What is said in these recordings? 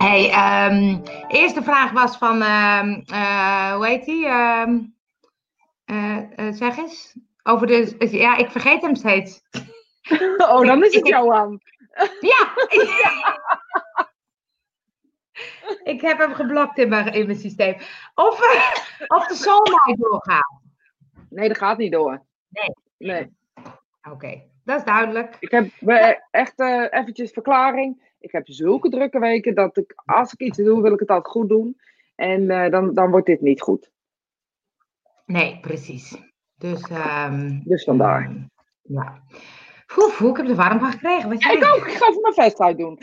Hey, ehm, eerste vraag was van, ehm, eh, hoe heet die? Ehm, eh, eh, zeg eens. Over de, ja, ik vergeet hem steeds. Oh, dan is het Johan. Ja! ik heb hem geblokt in mijn, in mijn systeem. Of, of de soulmate doorgaat. Nee, dat gaat niet door. Nee. Nee. Oké, dat is duidelijk. Ik heb echt eventjes verklaring. Ik heb zulke drukke weken dat ik, als ik iets doe, wil ik het altijd goed doen. En eh, dan, dan wordt dit niet goed. Nee, precies. Dus, ehm Dus vandaar. ja. Oef, hoe ik heb er warm van gekregen. Ja, ik ook. Ik ga even mijn vest uitdoen.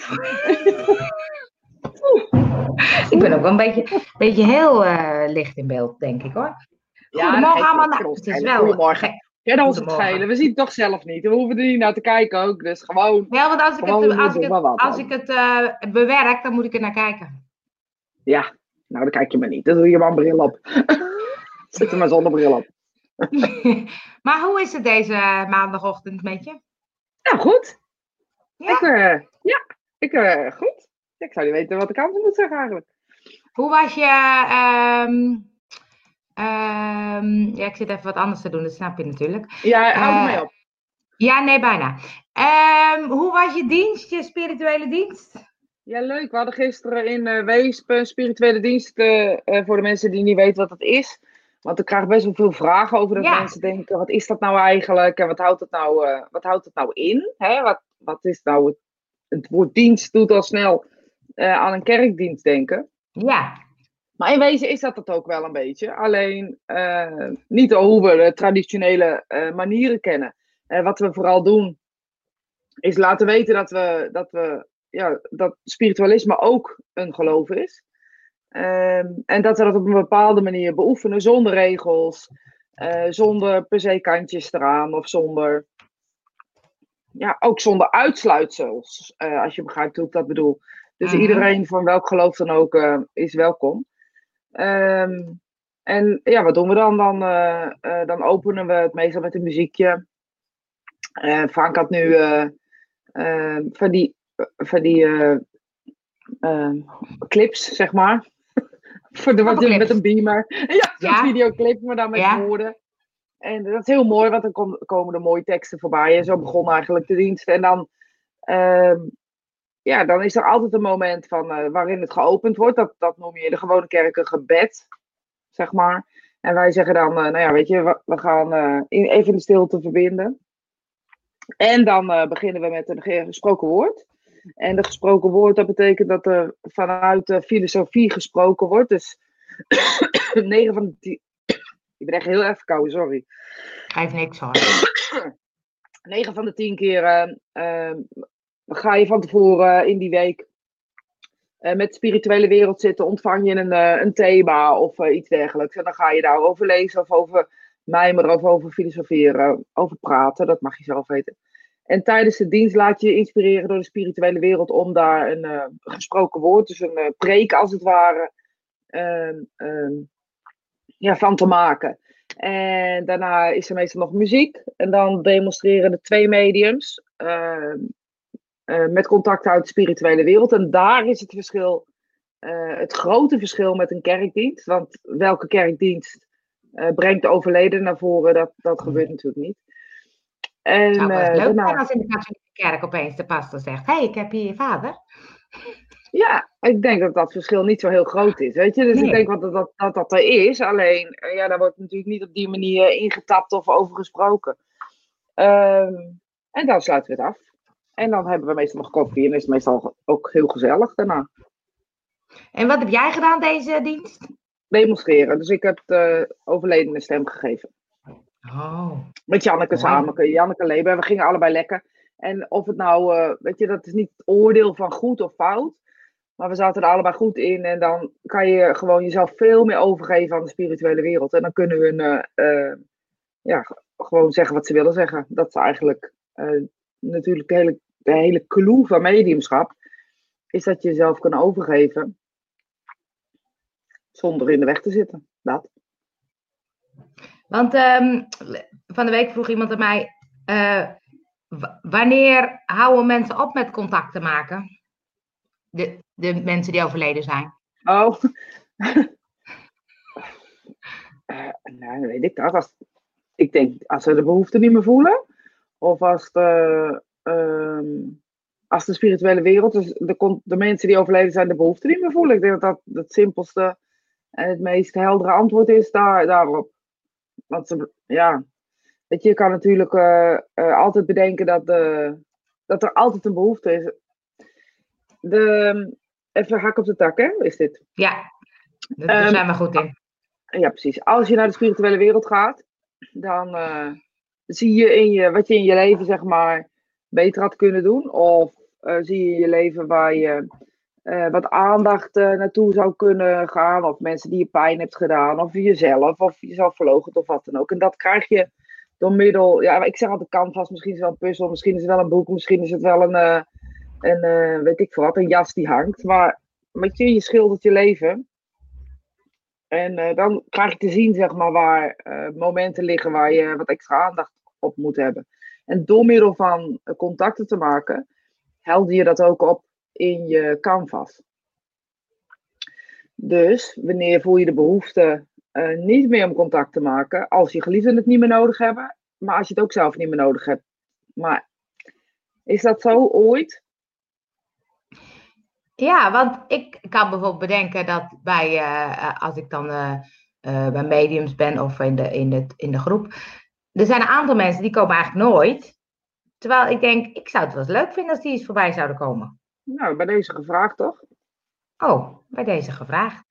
Ik ben ook wel een beetje, beetje heel eh, licht in beeld, denk ik hoor. Goedemorgen allemaal. Nou, het is wel. Goedemorgen. Ja, ons het schelen. We zien het toch zelf niet. We hoeven er niet naar te kijken ook. Dus gewoon. Wel, want als ik het, als ik het, als ik het bewerk, dan moet ik er naar kijken. Ja, nou dan kijk je maar niet. Dan doe je maar een bril op. Zet er maar zonnebril op. maar hoe is het deze maandagochtend met je? Nou, goed. Ja? Ik, eh, ja, ik, eh, goed. Ik zou niet weten wat ik aan moet zeggen eigenlijk. Hoe was je... ehm, ehm, ja, ik zit even wat anders te doen, dat snap je natuurlijk. Ja, hou er Eh, mee op. Ja, nee, bijna. Ehm, hoe was je dienst, je spirituele dienst? Ja, leuk. We hadden gisteren in eh Weesp een spirituele dienst eh, voor de mensen die niet weten wat dat is. Want ik krijg best wel veel vragen over dat Ja. mensen denken, wat is dat nou eigenlijk? En wat houdt het nou, wat houdt het nou in? Hè? Wat, wat is nou het, het woord dienst doet al snel aan een kerkdienst denken. Ja, Maar in wezen is dat het ook wel een beetje. Alleen eh, niet hoe we de traditionele eh, manieren kennen. Eh, wat we vooral doen, is laten weten dat, we, dat, we, ja, dat spiritualisme ook een geloof is. Ehm, en dat we dat op een bepaalde manier beoefenen, zonder regels, zonder per se kantjes eraan of zonder. Ja, ook zonder uitsluitsels, als je begrijpt hoe ik dat bedoel. Dus Mhm. iedereen van welk geloof dan ook is welkom. Ehm, en ja, wat doen we dan? Dan, eh, eh, dan openen we het meestal met een muziekje. Eh, Frank had nu eh, eh, van die, van die eh, eh, clips, zeg maar. Voor de, wat, met een beamer. Ja, zo'n Ja. videoclip, maar dan met Ja. woorden. En dat is heel mooi, want dan kom- komen er mooie teksten voorbij. En zo begon eigenlijk de dienst. En dan, ehm, ja, dan is er altijd een moment van, eh, waarin het geopend wordt. Dat, dat noem je in de gewone kerk een gebed, zeg maar. En wij zeggen dan, eh, nou ja, weet je, we, we gaan eh, in- even de stilte verbinden. En dan beginnen we met een ge- gesproken woord. En de gesproken woord, dat betekent dat er vanuit de filosofie gesproken wordt. Dus 9 van de 10. Ik ben echt heel erg verkouden, sorry. geeft niks hoor. 9 van de 10 keer ga je van tevoren in die week eh, met de spirituele wereld zitten, ontvang je een, eh, een thema of eh, iets dergelijks. En dan ga je daarover lezen of over mijmeren of over filosoferen, over praten, dat mag je zelf weten. En tijdens de dienst laat je je inspireren door de spirituele wereld om daar een eh, gesproken woord, dus een eh, preek als het ware, ehm, ehm, ja, van te maken. En daarna is er meestal nog muziek. En dan demonstreren de twee mediums eh, met contact uit de spirituele wereld. En daar is het verschil, eh, het grote verschil met een kerkdienst. Want welke kerkdienst eh, brengt de overleden naar voren? Dat, dat gebeurt natuurlijk niet. En best eh, leuk daarna- als in de katholieke kerk opeens de pastor zegt: Hé, hey, ik heb hier je vader. Ja, ik denk dat dat verschil niet zo heel groot is. Weet je? Dus Nee. ik denk dat dat, dat dat er is. Alleen, ja, daar wordt natuurlijk niet op die manier ingetapt of over gesproken. Ehm, en dan sluiten we het af. En dan hebben we meestal nog koffie en is het meestal ook heel gezellig daarna. En wat heb jij gedaan deze dienst? Demonstreren. Dus ik heb de overleden een stem gegeven. Oh, Met Janneke samen. Janneke Leber. We gingen allebei lekker. En of het nou, eh, weet je, dat is niet het oordeel van goed of fout. Maar we zaten er allebei goed in. En dan kan je gewoon jezelf veel meer overgeven aan de spirituele wereld. En dan kunnen we een, eh, eh, ja, gewoon zeggen wat ze willen zeggen. Dat is eigenlijk eh, natuurlijk de hele, de hele clue van mediumschap. Is dat je jezelf kan overgeven. Zonder in de weg te zitten. Dat. want ehm, van de week vroeg iemand aan mij: eh, wanneer houden mensen op met contact te maken? De, De mensen die overleden zijn. Oh. uh, nou, weet ik dat. Als, ik denk, als ze de behoefte niet meer voelen. Of als de, ehm, als de spirituele wereld, dus de, de mensen die overleden zijn, de behoefte niet meer voelen. Ik denk dat dat het simpelste en het meest heldere antwoord is daar, daarop. Want ze, ja, weet je, je kan natuurlijk uh, uh, altijd bedenken dat, de, dat er altijd een behoefte is. De, even hak op de tak, hè, is dit? Ja, daar um, zijn we goed in. Ja, precies. Als je naar de spirituele wereld gaat, dan uh, zie je, in je wat je in je leven, zeg maar, beter had kunnen doen. Of zie je je leven waar je uh, wat aandacht uh, naartoe zou kunnen gaan. Of mensen die je pijn hebt gedaan. Of jezelf. Of jezelf verlogen of wat dan ook. En dat krijg je door middel. Ja, ik zeg altijd canvas. Misschien is het wel een puzzel. Misschien is het wel een boek. Misschien is het wel een. Een weet ik veel wat. Een jas die hangt. Maar met je, je schildert je leven. En dan krijg je te zien, zeg maar, waar momenten liggen waar je wat extra aandacht op moet hebben. En door middel van contacten te maken, helder je dat ook op in je canvas. Dus wanneer voel je de behoefte uh, niet meer om contact te maken, als je geliefden het niet meer nodig hebben, maar als je het ook zelf niet meer nodig hebt. Maar is dat zo ooit? Ja, want ik kan bijvoorbeeld bedenken dat bij, uh, als ik dan bij mediums ben of in de, in, de, in de groep, er zijn een aantal mensen die komen eigenlijk nooit. Terwijl ik denk, ik zou het wel eens leuk vinden als die eens voorbij zouden komen. Nou, bij deze gevraagd toch? Oh, bij deze gevraagd.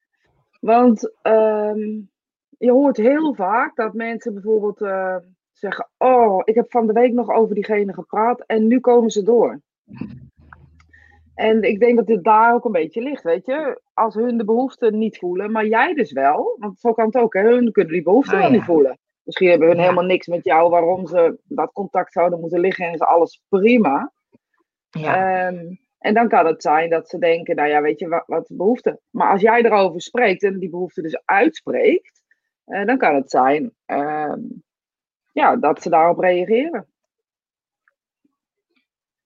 Want um, je hoort heel vaak dat mensen bijvoorbeeld uh, zeggen: Oh, ik heb van de week nog over diegene gepraat en nu komen ze door. En ik denk dat dit daar ook een beetje ligt, weet je. Als hun de behoefte niet voelen, maar jij dus wel. Want zo kan het ook, hè. Hun kunnen die behoefte oh, wel ja. niet voelen. Misschien hebben hun ja. helemaal niks met jou waarom ze dat contact zouden moeten liggen en is alles prima. Ja. Um, en dan kan het zijn dat ze denken, nou ja, weet je, wat, wat de behoefte. Maar als jij erover spreekt en die behoefte dus uitspreekt, uh, dan kan het zijn uh, ja, dat ze daarop reageren.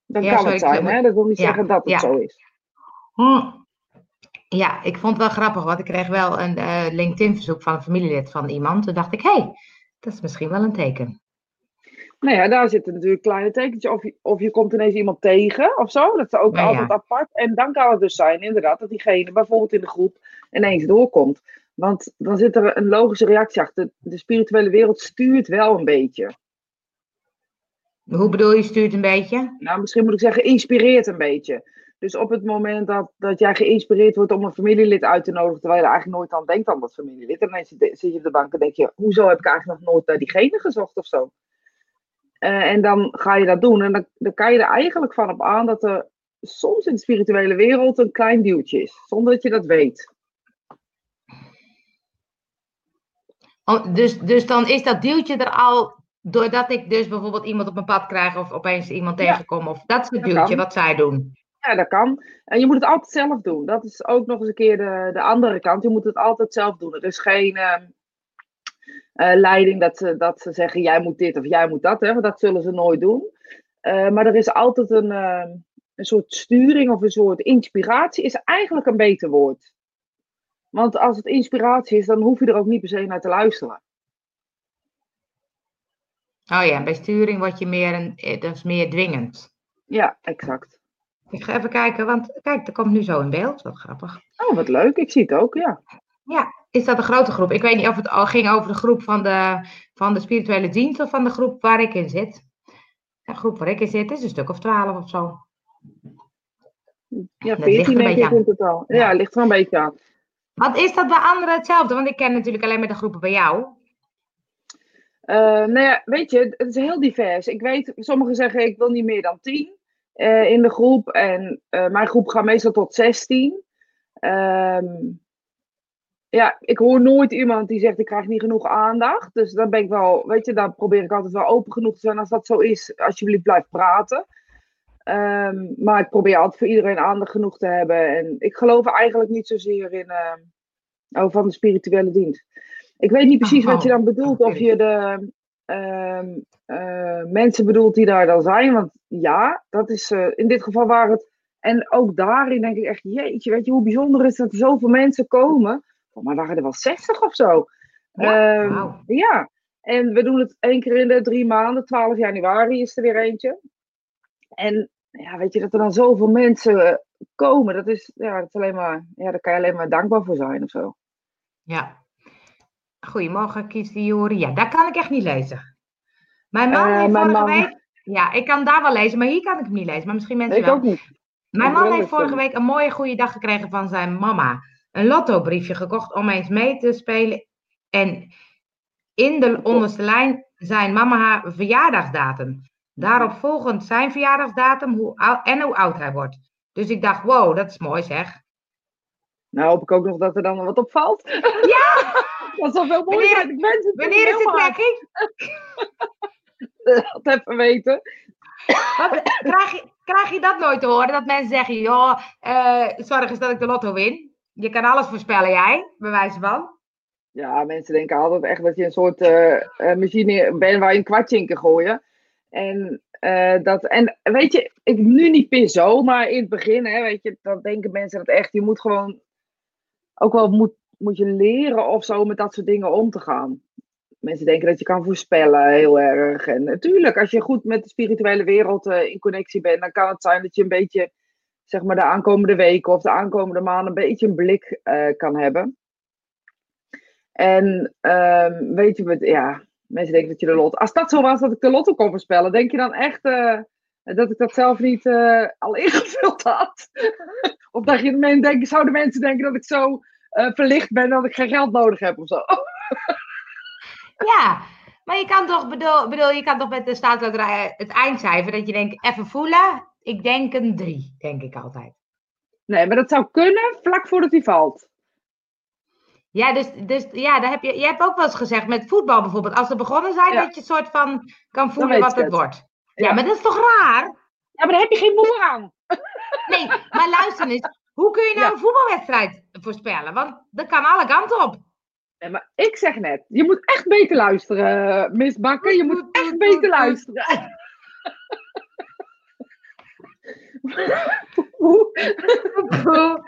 Dan ja, kan het zijn, hè? Dat wil niet ja, zeggen dat het zo is. Hm. Ja, ik vond het wel grappig, want ik kreeg wel een uh, LinkedIn-verzoek van een familielid van iemand. Toen dacht ik, hé, hey, dat is misschien wel een teken. Nou ja, daar zitten natuurlijk kleine tekentjes. Of je, of je komt ineens iemand tegen of zo. Dat is ook ja, altijd ja. apart. En dan kan het dus zijn, inderdaad, dat diegene bijvoorbeeld in de groep ineens doorkomt. Want dan zit er een logische reactie achter. De spirituele wereld stuurt wel een beetje. Hoe bedoel je stuurt een beetje? Nou, misschien moet ik zeggen, inspireert een beetje. Dus op het moment dat, dat jij geïnspireerd wordt om een familielid uit te nodigen, terwijl je er eigenlijk nooit aan denkt aan dat familielid, en dan zit je op de bank en denk je, hoezo heb ik eigenlijk nog nooit naar diegene gezocht of zo? Uh, en dan ga je dat doen. En dan, dan kan je er eigenlijk van op aan dat er soms in de spirituele wereld een klein duwtje is, zonder dat je dat weet. Oh, dus, dus dan is dat duwtje er al doordat ik dus bijvoorbeeld iemand op mijn pad krijg of opeens iemand tegenkom. Of dat is het duwtje wat zij doen. Ja, dat kan. En je moet het altijd zelf doen. Dat is ook nog eens een keer de, de andere kant. Je moet het altijd zelf doen. Er is geen, uh, uh, leiding dat ze, dat ze zeggen: jij moet dit of jij moet dat. Hè, want dat zullen ze nooit doen. Uh, maar er is altijd een, uh, een soort sturing of een soort inspiratie, is eigenlijk een beter woord. Want als het inspiratie is, dan hoef je er ook niet per se naar te luisteren. Oh ja, bij sturing word je meer, een, dat is meer dwingend. Ja, exact. Ik ga even kijken, want kijk, dat komt nu zo in beeld. Wat grappig. Oh, wat leuk. Ik zie het ook, ja. Ja, is dat een grote groep? Ik weet niet of het al ging over de groep van de, van de spirituele dienst of van de groep waar ik in zit. De groep waar ik in zit is een stuk of twaalf of zo. Ja, veertien denk ik in totaal. Ja, ja, ligt er een beetje aan. Wat is dat bij anderen hetzelfde? Want ik ken natuurlijk alleen maar de groepen bij jou. Uh, nou ja, weet je, het is heel divers. Ik weet, sommigen zeggen ik wil niet meer dan tien uh, in de groep. En uh, mijn groep gaat meestal tot 16. Um, ja, ik hoor nooit iemand die zegt ik krijg niet genoeg aandacht. Dus dan ben ik wel, weet je, dan probeer ik altijd wel open genoeg te zijn. Als dat zo is, alsjeblieft blijf praten. Um, maar ik probeer altijd voor iedereen aandacht genoeg te hebben. En ik geloof eigenlijk niet zozeer in uh, oh, van de spirituele dienst. Ik weet niet precies oh, wat je dan bedoelt. Of je de uh, uh, mensen bedoelt die daar dan zijn. Want ja, dat is, uh, in dit geval waren het En ook daarin denk ik echt, jeetje, weet je hoe bijzonder is dat er zoveel mensen komen? Oh, maar waren er wel 60 of zo. Ja, Ehm, ja, en we doen het één keer in de drie maanden. 12 januari is er weer eentje. En ja, weet je, dat er dan zoveel mensen eh, komen, dat is, ja, dat is alleen maar, ja, daar kan je alleen maar dankbaar voor zijn of zo. Ja. Goedemorgen, kies Jori. Ja, daar kan ik echt niet lezen. Mijn man Eh, heeft mijn vorige man- week... Ja, ik kan daar wel lezen, maar hier kan ik hem niet lezen. Maar misschien mensen ik wel. ook niet. Mijn man heeft vorige week een mooie goede dag gekregen van zijn mama. Een lottobriefje gekocht om eens mee te spelen. En in de onderste lijn zijn mama haar verjaardagsdatum. Daarop volgend zijn verjaardagsdatum hoe en hoe oud hij wordt. Dus ik dacht, wow, dat is mooi zeg. Nou hoop ik ook nog dat er dan wat opvalt. Ja! Dat zou veel mooi Wanneer- het is helemaal trekking? Dat even weten. Wat, krijg, je, krijg je dat nooit te horen? Dat mensen zeggen, joh, eh, zorg eens dat ik de lotto win. Je kan alles voorspellen, jij, bij wijze van. Ja, mensen denken altijd echt dat je een soort eh, eh, machine bent waar je een kwartje in kan gooien. En, dat, en weet je, ik, nu niet meer zo, maar in het begin, hè, weet je, dan denken mensen dat echt, je moet gewoon ook wel moet, moet je leren of zo met dat soort dingen om te gaan. Mensen denken dat je kan voorspellen heel erg. En natuurlijk, als je goed met de spirituele wereld eh, in connectie bent, dan kan het zijn dat je een beetje, zeg maar, de aankomende weken of de aankomende maanden een beetje een blik eh, kan hebben. En ehm, weet je, ja, mensen denken dat je de lot. Als dat zo was dat ik de lotto kon voorspellen, denk je dan echt eh, dat ik dat zelf niet al ingevuld had? of dat je zouden mensen denken dat ik zo eh, verlicht ben dat ik geen geld nodig heb of zo? Ja, maar je kan toch, bedoel, bedoel, je kan toch met de staatsloterij het eindcijfer, dat je denkt, even voelen. Ik denk een drie, denk ik altijd. Nee, maar dat zou kunnen vlak voordat hij valt. Ja, dus, dus ja, daar heb je, je hebt ook wel eens gezegd met voetbal bijvoorbeeld. Als we begonnen zijn, Ja. dat je soort van kan voelen wat het het. wordt. Ja. Ja. maar dat is toch raar? Ja, maar daar heb je geen moer aan. Nee, maar luister eens. Hoe kun je nou Ja. een voetbalwedstrijd voorspellen? Want dat kan alle kanten op. Nee, maar ik zeg net, je moet echt beter luisteren, Miss Bakker. Je moet echt beter luisteren.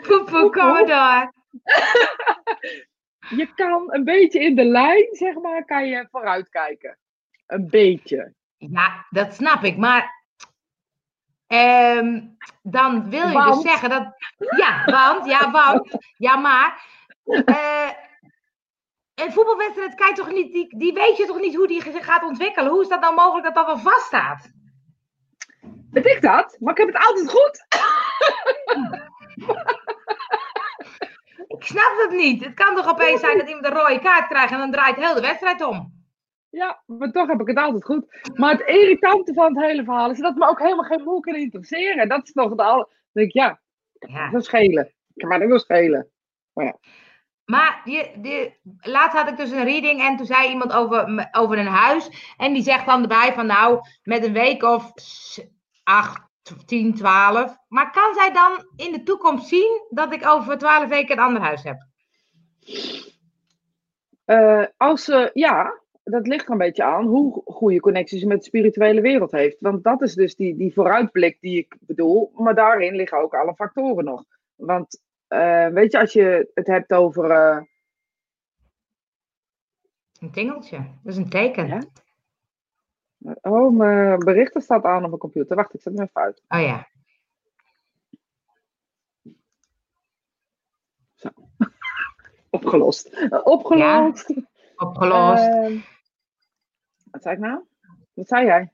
Kom maar door. je kan een beetje in de lijn, zeg maar, kan je vooruitkijken. Een beetje. Ja, dat snap ik. Maar ehm, dan wil je Want? dus zeggen dat. Ja, want, ja, want. Ja, maar. eh, een voetbalwedstrijd kijk toch niet, die, die weet je toch niet hoe die zich gaat ontwikkelen? Hoe is dat nou mogelijk dat dat wel vaststaat? Weet ik dat? Maar ik heb het altijd goed. Ik snap het niet. Het kan toch opeens zijn dat iemand een rode kaart krijgt en dan draait heel de wedstrijd om. Ja, maar toch heb ik het altijd goed. Maar het irritante van het hele verhaal is dat me ook helemaal geen moe kan interesseren. Dat is nog het al. Dan denk ik, ja, Ja. dat is schelen. Ik kan dat wel schelen. Maar je, de, laatst had ik dus een reading en toen zei iemand over, over een huis. En die zegt dan erbij van nou, met een week of acht, tien, twaalf. Maar kan zij dan in de toekomst zien dat ik over twaalf weken een ander huis heb? Eh, als ze, ja, dat ligt er een beetje aan hoe goede connecties ze met de spirituele wereld heeft. Want dat is dus die, die vooruitblik die ik bedoel. Maar daarin liggen ook alle factoren nog. Want eh, weet je, als je het hebt over. eh, Een tingeltje. Dat is een teken. Ja? oh, mijn berichten staat aan op mijn computer. Wacht, ik zet hem even uit. Oh ja. Opgelost. Eh, opgelost. Opgelost. Ehm, wat zei ik nou? Wat zei jij?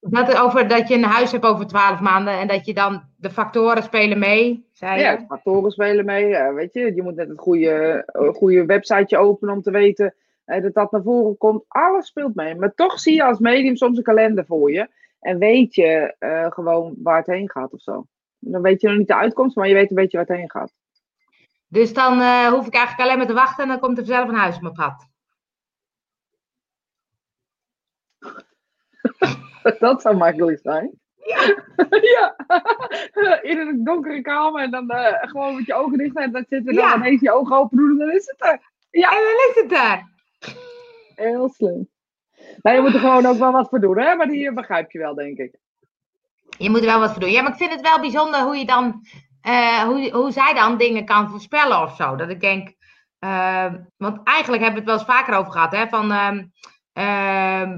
dat, over, dat je een huis hebt over twaalf maanden en dat je dan de factoren spelen mee, zei je? Ja, factoren spelen mee. eh, weet je, je moet net het goede, eh, goede websiteje openen om te weten eh, dat dat naar voren komt. Alles speelt mee. Maar toch zie je als medium soms een kalender voor je. En weet je eh, gewoon waar het heen gaat of zo. Dan weet je nog niet de uitkomst, maar je weet een beetje waar het heen gaat. Dus dan hoef ik eigenlijk alleen maar te wachten en dan komt er zelf een huis op mijn pad. Dat zou makkelijk zijn. Ja. In een donkere kamer en dan eh, gewoon met je ogen dicht en dan zitten en dan Ja. ineens je ogen open doen en dan is het er. Ja. En dan ligt het daar. Heel slim. Maar je moet er gewoon ook wel wat voor doen, hè? Maar die begrijp je wel, denk ik. Je moet er wel wat voor doen. Ja, maar ik vind het wel bijzonder hoe je dan, eh, hoe, hoe zij dan dingen kan voorspellen of zo. Dat ik denk, uh, want eigenlijk hebben we het wel eens vaker over gehad, hè, van, uh,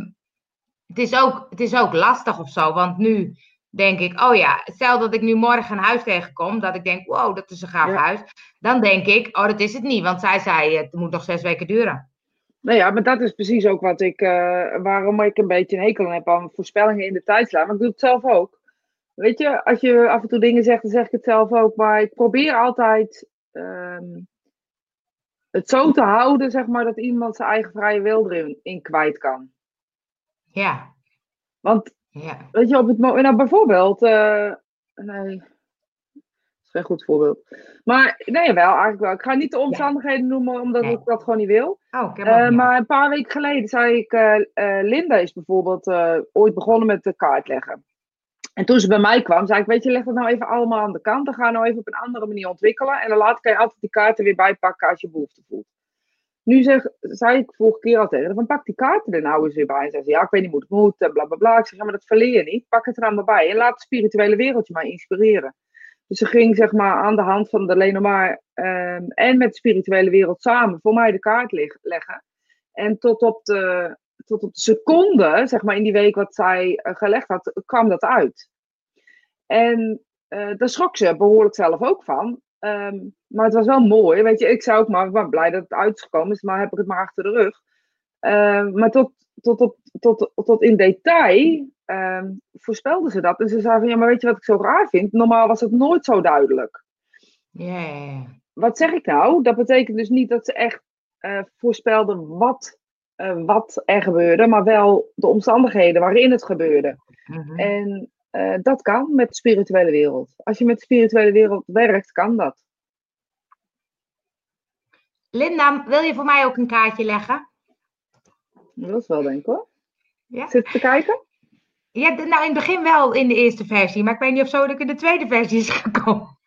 het, is ook, het is ook lastig of zo, want nu denk ik, oh ja, stel dat ik nu morgen een huis tegenkom, dat ik denk, wow, dat is een gaaf huis. Dan denk ik, oh, dat is het niet, want zij zei, het moet nog zes weken duren. Nou ja, maar dat is precies ook wat ik, uh, waarom ik een beetje een hekel heb aan voorspellingen in de tijdslijn. Maar ik doe het zelf ook. Weet je, als je af en toe dingen zegt, dan zeg ik het zelf ook. Maar ik probeer altijd um, het zo te houden, zeg maar, dat iemand zijn eigen vrije wil erin in kwijt kan. Ja. Want, ja. weet je, op het moment, nou bijvoorbeeld, uh, nee, is geen goed voorbeeld. Maar nee, wel, eigenlijk wel. Ik ga niet de omstandigheden noemen, omdat ik dat gewoon niet wil. Oh, ik uh, maar een paar weken geleden zei ik, uh, uh, Linda is bijvoorbeeld ooit begonnen met de kaart leggen. En toen ze bij mij kwam, zei ik, weet je, leg dat nou even allemaal aan de kant. Dan ga je nou even op een andere manier ontwikkelen. En dan laat ik je altijd die kaarten weer bijpakken als je behoefte voelt. Nu zeg, zei ik vorige keer al tegen van pak die kaarten er nou eens weer bij. En zei ze, ja, ik weet niet hoe het moet, bla bla bla. Ik zeg, maar dat verleer je niet. Pak het er allemaal bij. En laat het spirituele wereldje maar inspireren. Dus ze ging zeg maar aan de hand van de Lenormand um, en met de spirituele wereld samen voor mij de kaart leggen. En tot op de, tot op de seconde, zeg maar in die week wat zij uh, gelegd had, kwam dat uit. En uh, daar schrok ze behoorlijk zelf ook van. Um, maar het was wel mooi. Weet je, ik zou ook maar, blij dat het uitgekomen is, maar heb ik het maar achter de rug. Uh, maar tot, tot, op, tot, tot in detail um, voorspelden ze dat. En ze zei van, ja, maar weet je wat ik zo raar vind? Normaal was het nooit zo duidelijk. Ja. Yeah. Wat zeg ik nou? Dat betekent dus niet dat ze echt uh, voorspelden wat, uh, wat er gebeurde, maar wel de omstandigheden waarin het gebeurde. -hmm. En uh, dat kan met de spirituele wereld. Als je met de spirituele wereld werkt, kan dat. Linda, wil je voor mij ook een kaartje leggen? Dat is wel denk ik hoor. Ja? Zit te kijken? Ja, nou in het begin wel in de eerste versie, maar ik weet niet of zo dat ik in de tweede versie is gekomen.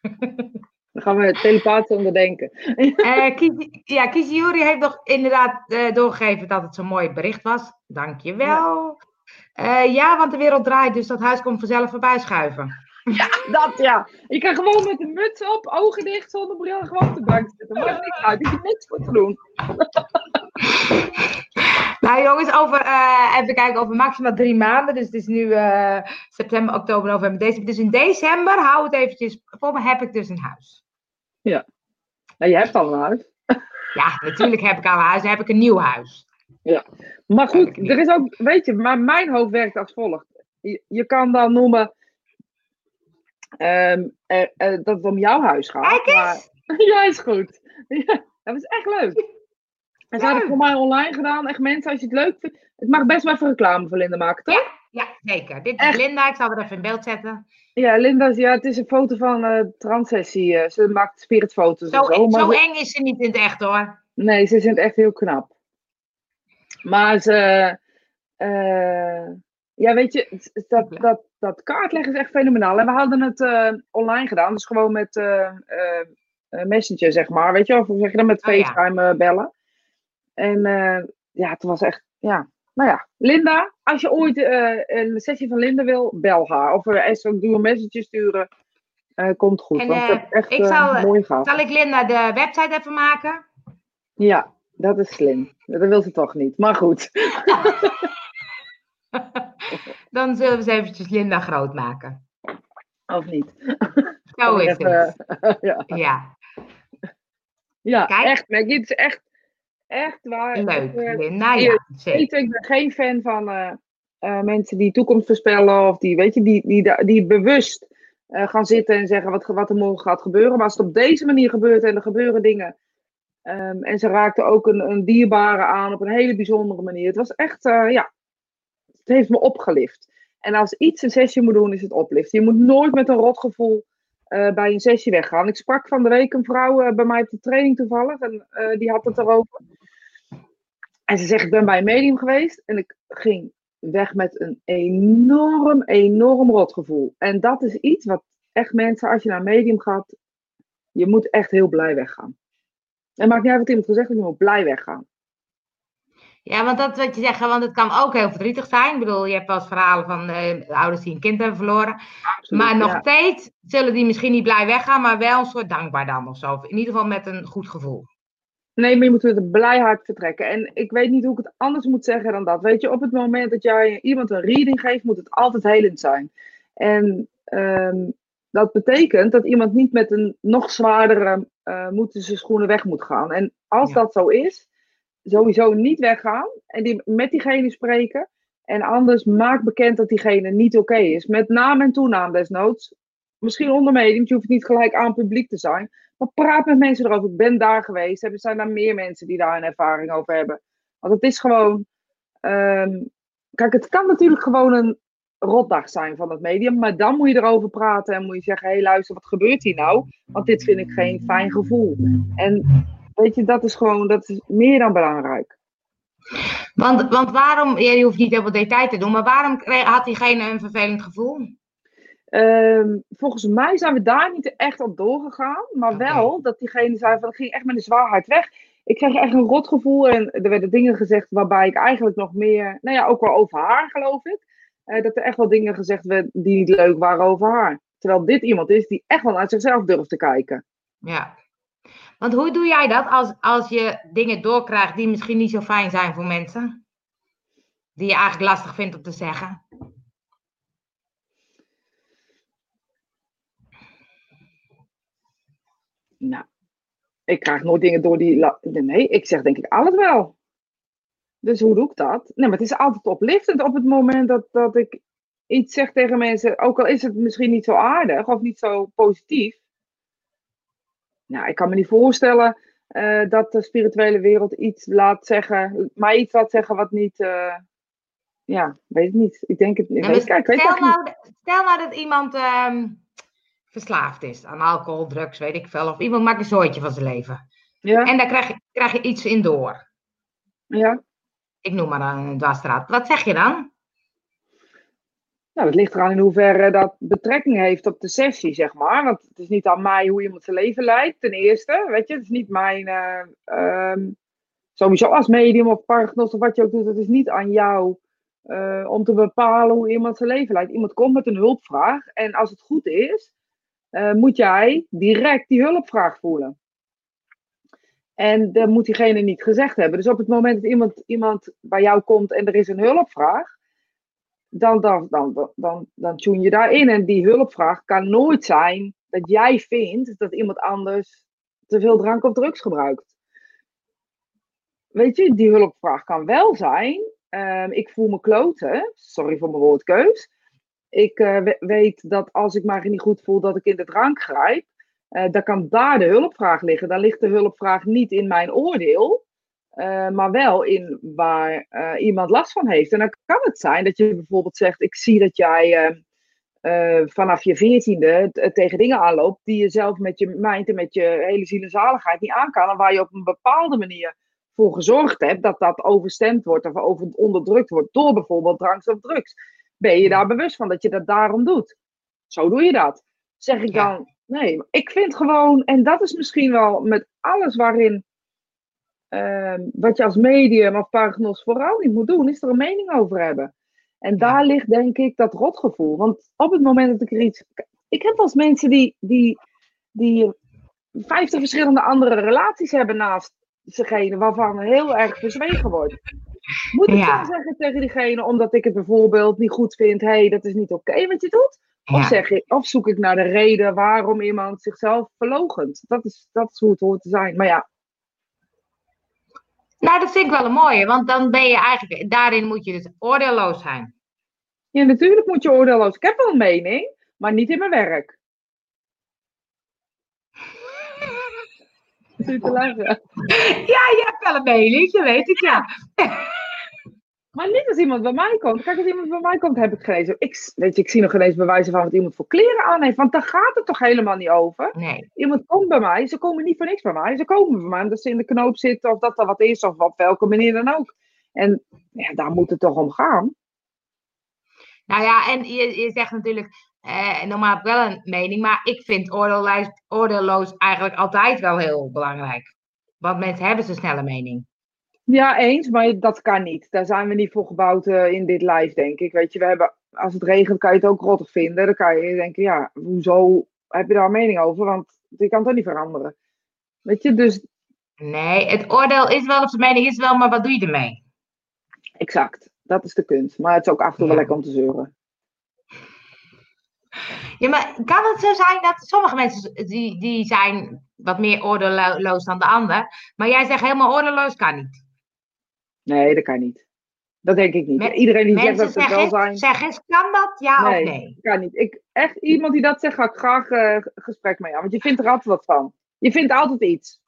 Dan gaan we telepathisch onderdenken. uh, Kies, ja, Kiziyuri heeft nog inderdaad uh, doorgegeven dat het zo'n mooi bericht was. Dankjewel. Ja. Uh, ja, want de wereld draait, dus dat huis komt vanzelf voorbij schuiven. Ja, dat ja. Je kan gewoon met een muts op, ogen dicht, zonder bril, gewoon op de bank zitten. Maakt niks uit, is niks voor te doen. Nou jongens, over, uh, even kijken, over maximaal drie maanden. Dus het is nu uh, september, oktober, november, december. Dus in december, hou het eventjes, voor me heb ik dus een huis. Ja. Nou, je hebt al een huis. Ja, natuurlijk heb ik al een huis. Dan heb ik een nieuw huis. Ja. Maar goed, er is ook, weet je, maar mijn hoofd werkt als volgt. Je, je kan dan noemen um, uh, dat het om jouw huis gaat. Kijk eens! Maar, ja, is goed. Ja, dat is echt leuk. En ze hadden voor mij online gedaan. Echt mensen, als je het leuk vindt. Het mag best wel even reclame voor Linda maken, toch? Ja, ja zeker. Dit is echt. Linda. Ik zal er even in beeld zetten. Ja, Linda, ja, het is een foto van uh, transsessie. Uh, ze maakt spiritfoto's. Zo, zo, maar zo eng is ze niet in het echt hoor. Nee, ze is in het echt heel knap. Maar ze. Uh, ja, weet je, dat, dat, dat kaartleggen is echt fenomenaal. En we hadden het uh, online gedaan, dus gewoon met uh, uh, Messenger, zeg maar. Weet je, of hoe zeg je dat, met FaceTime oh, ja. bellen. En ja, het was echt, ja. Nou ja, Linda, als je ooit een sessie van Linda wil, bel haar. Of doe een message sturen. komt goed. En, want het echt ik zal, mooi. Zal ik Linda de website even maken? Ja, dat is slim. Dat wil ze toch niet, maar goed. Dan zullen we ze eventjes Linda groot maken. Of niet? Zo is het. ja. Ja, echt. Maggie, het is echt, echt waar. Leuk, uh, Linda. Ja, zeker. Ik ben geen fan van uh, uh, mensen die toekomst voorspellen. Of die, weet je, die, die, die bewust gaan zitten en zeggen wat, wat er morgen gaat gebeuren. Maar als het op deze manier gebeurt en er gebeuren dingen. Um, en ze raakten ook een, een dierbare aan op een hele bijzondere manier. Het was echt, ja, het heeft me opgelift. En als iets een sessie moet doen, is het opliften. Je moet nooit met een rotgevoel uh, bij een sessie weggaan. Ik sprak van de week een vrouw uh, bij mij op de training toevallig. En uh, die had het erover. En ze zegt, ik ben bij een medium geweest. En ik ging weg met een enorm, enorm rotgevoel. En dat is iets wat echt mensen, als je naar medium gaat, je moet echt heel blij weggaan. En maakt niet uit wat iemand gezegd heeft, je moet blij weggaan. Ja, want dat wat je zegt, want het kan ook heel verdrietig zijn. Ik bedoel, je hebt wel eens verhalen van uh, ouders die een kind hebben verloren. Absoluut, maar nog steeds zullen die misschien niet blij weggaan, maar wel een soort dankbaar dan of zo. In ieder geval met een goed gevoel. Nee, maar je moet een blij hart vertrekken. En ik weet niet hoe ik het anders moet zeggen dan dat. Weet je, op het moment dat jij iemand een reading geeft, moet het altijd helend zijn. En um, dat betekent dat iemand niet met een nog zwaardere uh, moeten zijn schoenen weg moet gaan. En als dat zo is, sowieso niet weggaan en die, met diegene spreken. En anders maak bekend dat diegene niet oké is. Met naam en toenaam desnoods. Misschien onder mediums, je hoeft niet gelijk aan publiek te zijn. Maar praat met mensen erover. Ik ben daar geweest. Er zijn er meer mensen die daar een ervaring over hebben. Want het is gewoon. Um, kijk, het kan natuurlijk gewoon een rotdag zijn van het medium. Maar dan moet je erover praten en moet je zeggen: hé, hey, luister, wat gebeurt hier nou? Want dit vind ik geen fijn gevoel. En weet je, dat is gewoon dat is meer dan belangrijk. Want, want waarom, je hoeft niet heel veel detail te doen, maar waarom had diegene een vervelend gevoel? Ehm, volgens mij zijn we daar niet echt op doorgegaan, maar wel dat diegene zei van, het ging echt met de zwaarheid weg. Ik kreeg echt een rotgevoel en er werden dingen gezegd waarbij ik eigenlijk nog meer, nou ja, ook wel over haar geloof ik. Eh, dat er echt wel dingen gezegd werden die niet leuk waren over haar. Terwijl dit iemand is die echt wel naar zichzelf durft te kijken. Ja. Want hoe doe jij dat als, als je dingen doorkrijgt die misschien niet zo fijn zijn voor mensen? Die je eigenlijk lastig vindt om te zeggen? Nou, ik krijg nooit dingen door die. Nee, ik zeg denk ik alles wel. Dus hoe doe ik dat? Nee, maar het is altijd oplichtend op het moment dat, dat ik iets zeg tegen mensen, ook al is het misschien niet zo aardig of niet zo positief. Nou, ik kan me niet voorstellen uh, dat de spirituele wereld iets laat zeggen, maar iets laat zeggen wat niet. Uh, ja, weet ik niet. Ik denk het niet. Kijk, weet stel, nou, stel nou dat iemand um, verslaafd is aan alcohol, drugs, weet ik veel. Of iemand maakt een zooitje van zijn leven. Ja. En daar krijg je, krijg je iets in door. Ja ik noem maar een dwarsstraat. Wat zeg je dan? Nou, het ligt eraan in hoeverre dat betrekking heeft op de sessie, zeg maar. Want het is niet aan mij hoe iemand zijn leven leidt, ten eerste. Weet je, het is niet mijn. Uh, sowieso als medium of paragnost of wat je ook doet, het is niet aan jou uh, om te bepalen hoe iemand zijn leven leidt. Iemand komt met een hulpvraag en als het goed is, uh, moet jij direct die hulpvraag voelen. En dat moet diegene niet gezegd hebben. Dus op het moment dat iemand, iemand bij jou komt en er is een hulpvraag, dan, dan, dan, dan, dan tune je daarin. En die hulpvraag kan nooit zijn dat jij vindt dat iemand anders te veel drank of drugs gebruikt. Weet je, die hulpvraag kan wel zijn. Ehm, ik voel me kloten. Sorry voor mijn woordkeus. Ik uh, weet dat als ik me niet goed voel, dat ik in de drank grijp. Uh, dan kan daar de hulpvraag liggen. Dan ligt de hulpvraag niet in mijn oordeel, uh, maar wel in waar uh, iemand last van heeft. En dan kan het zijn dat je bijvoorbeeld zegt: Ik zie dat jij vanaf je veertiende tegen dingen aanloopt die je zelf met je mind en met je hele ziel en zaligheid niet aan kan. En waar je op een bepaalde manier voor gezorgd hebt dat dat overstemd wordt of over, onderdrukt wordt door bijvoorbeeld drank of drugs. Ben je daar bewust van dat je dat daarom doet? Zo doe je dat. Zeg ik dan, Nee, ik vind gewoon, en dat is misschien wel met alles waarin, uh, wat je als medium of paragnos vooral niet moet doen, is er een mening over hebben. En daar ligt denk ik dat rotgevoel. Want op het moment dat ik er iets. Ik heb wel eens mensen die, die, die 50 verschillende andere relaties hebben naast zegene waarvan heel erg verzwegen wordt. Moet ik dan zeggen tegen diegene, omdat ik het bijvoorbeeld niet goed vind, hé, hey, dat is niet oké wat je doet? Of, zeg ik, of zoek ik naar de reden waarom iemand zichzelf verlogent. Dat is, dat is hoe het hoort te zijn. Maar ja. Nou, dat vind ik wel een mooie, want dan ben je eigenlijk, daarin moet je dus oordeelloos zijn. Ja, natuurlijk moet je oordeelloos. Ik heb wel een mening, maar niet in mijn werk. Zit te lachen. Ja, je hebt wel een mening, dat weet ik ja. Maar niet als iemand bij mij komt. Kijk, als iemand bij mij komt, heb ik gelezen. Ik, weet je, ik zie nog geen eens bewijzen van wat iemand voor kleren aan heeft. Want daar gaat het toch helemaal niet over. Nee. Iemand komt bij mij, ze komen niet voor niks bij mij. Ze komen bij mij omdat ze in de knoop zitten of dat er wat is of op welke manier dan ook. En ja, daar moet het toch om gaan. Nou ja, en je, je zegt natuurlijk, eh, normaal heb ik wel een mening, maar ik vind oordeelloos, oordeelloos eigenlijk altijd wel heel belangrijk. Want mensen hebben zo'n snelle mening. Ja, eens, maar dat kan niet. Daar zijn we niet voor gebouwd eh, in dit live, denk ik. Weet je, we hebben, als het regent kan je het ook rottig vinden. Dan kan je denken, ja, hoezo heb je daar een mening over? Want je kan toch niet veranderen. Weet je, dus... Nee, het oordeel is wel, of de mening is wel, maar wat doe je ermee? Exact, dat is de kunst. Maar het is ook af en toe wel lekker om te zeuren. Ja, maar kan het zo zijn dat sommige mensen die, die zijn wat meer oordeelloos dan de ander, maar jij zegt helemaal oordeelloos kan niet? Nee, dat kan niet. Dat denk ik niet. Iedereen die zegt dat ze wel zijn. Zeg eens, kan dat? Ja nee, of nee? kan niet. Ik, echt, iemand die dat zegt, ga ik graag uh, gesprek mee aan. Want je vindt er altijd wat van. Je vindt altijd iets.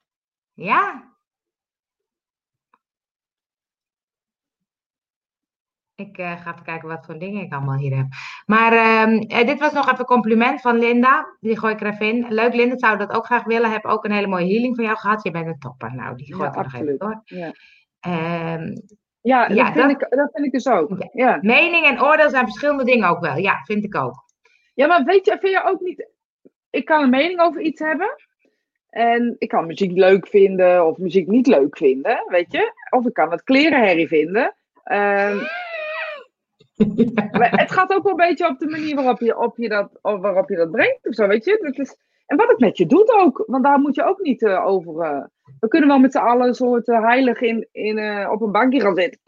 Ja. Ik uh, ga even kijken wat voor dingen ik allemaal hier heb. Maar uh, dit was nog even een compliment van Linda. Die gooi ik er even in. Leuk, Linda. Zou dat ook graag willen. Heb ook een hele mooie healing van jou gehad. Je bent een topper. Nou, die gooi ik er nog even door. Ja. Um, ja, dat, vind dat, ik, dat vind ik dus ook. Ja. Mening en oordeel zijn verschillende dingen ook wel. Ja, vind ik ook. Ja, maar weet je, vind je ook niet... Ik kan een mening over iets hebben. En ik kan muziek leuk vinden of muziek niet leuk vinden, weet je. Of ik kan het klerenherrie vinden. Um, maar het gaat ook wel een beetje op de manier waarop je, op je, dat, waarop je dat brengt of zo, weet je. Dat is, en wat het met je doet ook, want daar moet je ook niet uh, over... Uh, we kunnen wel met z'n allen een soort uh, heilig in, in, op een bankje gaan zitten.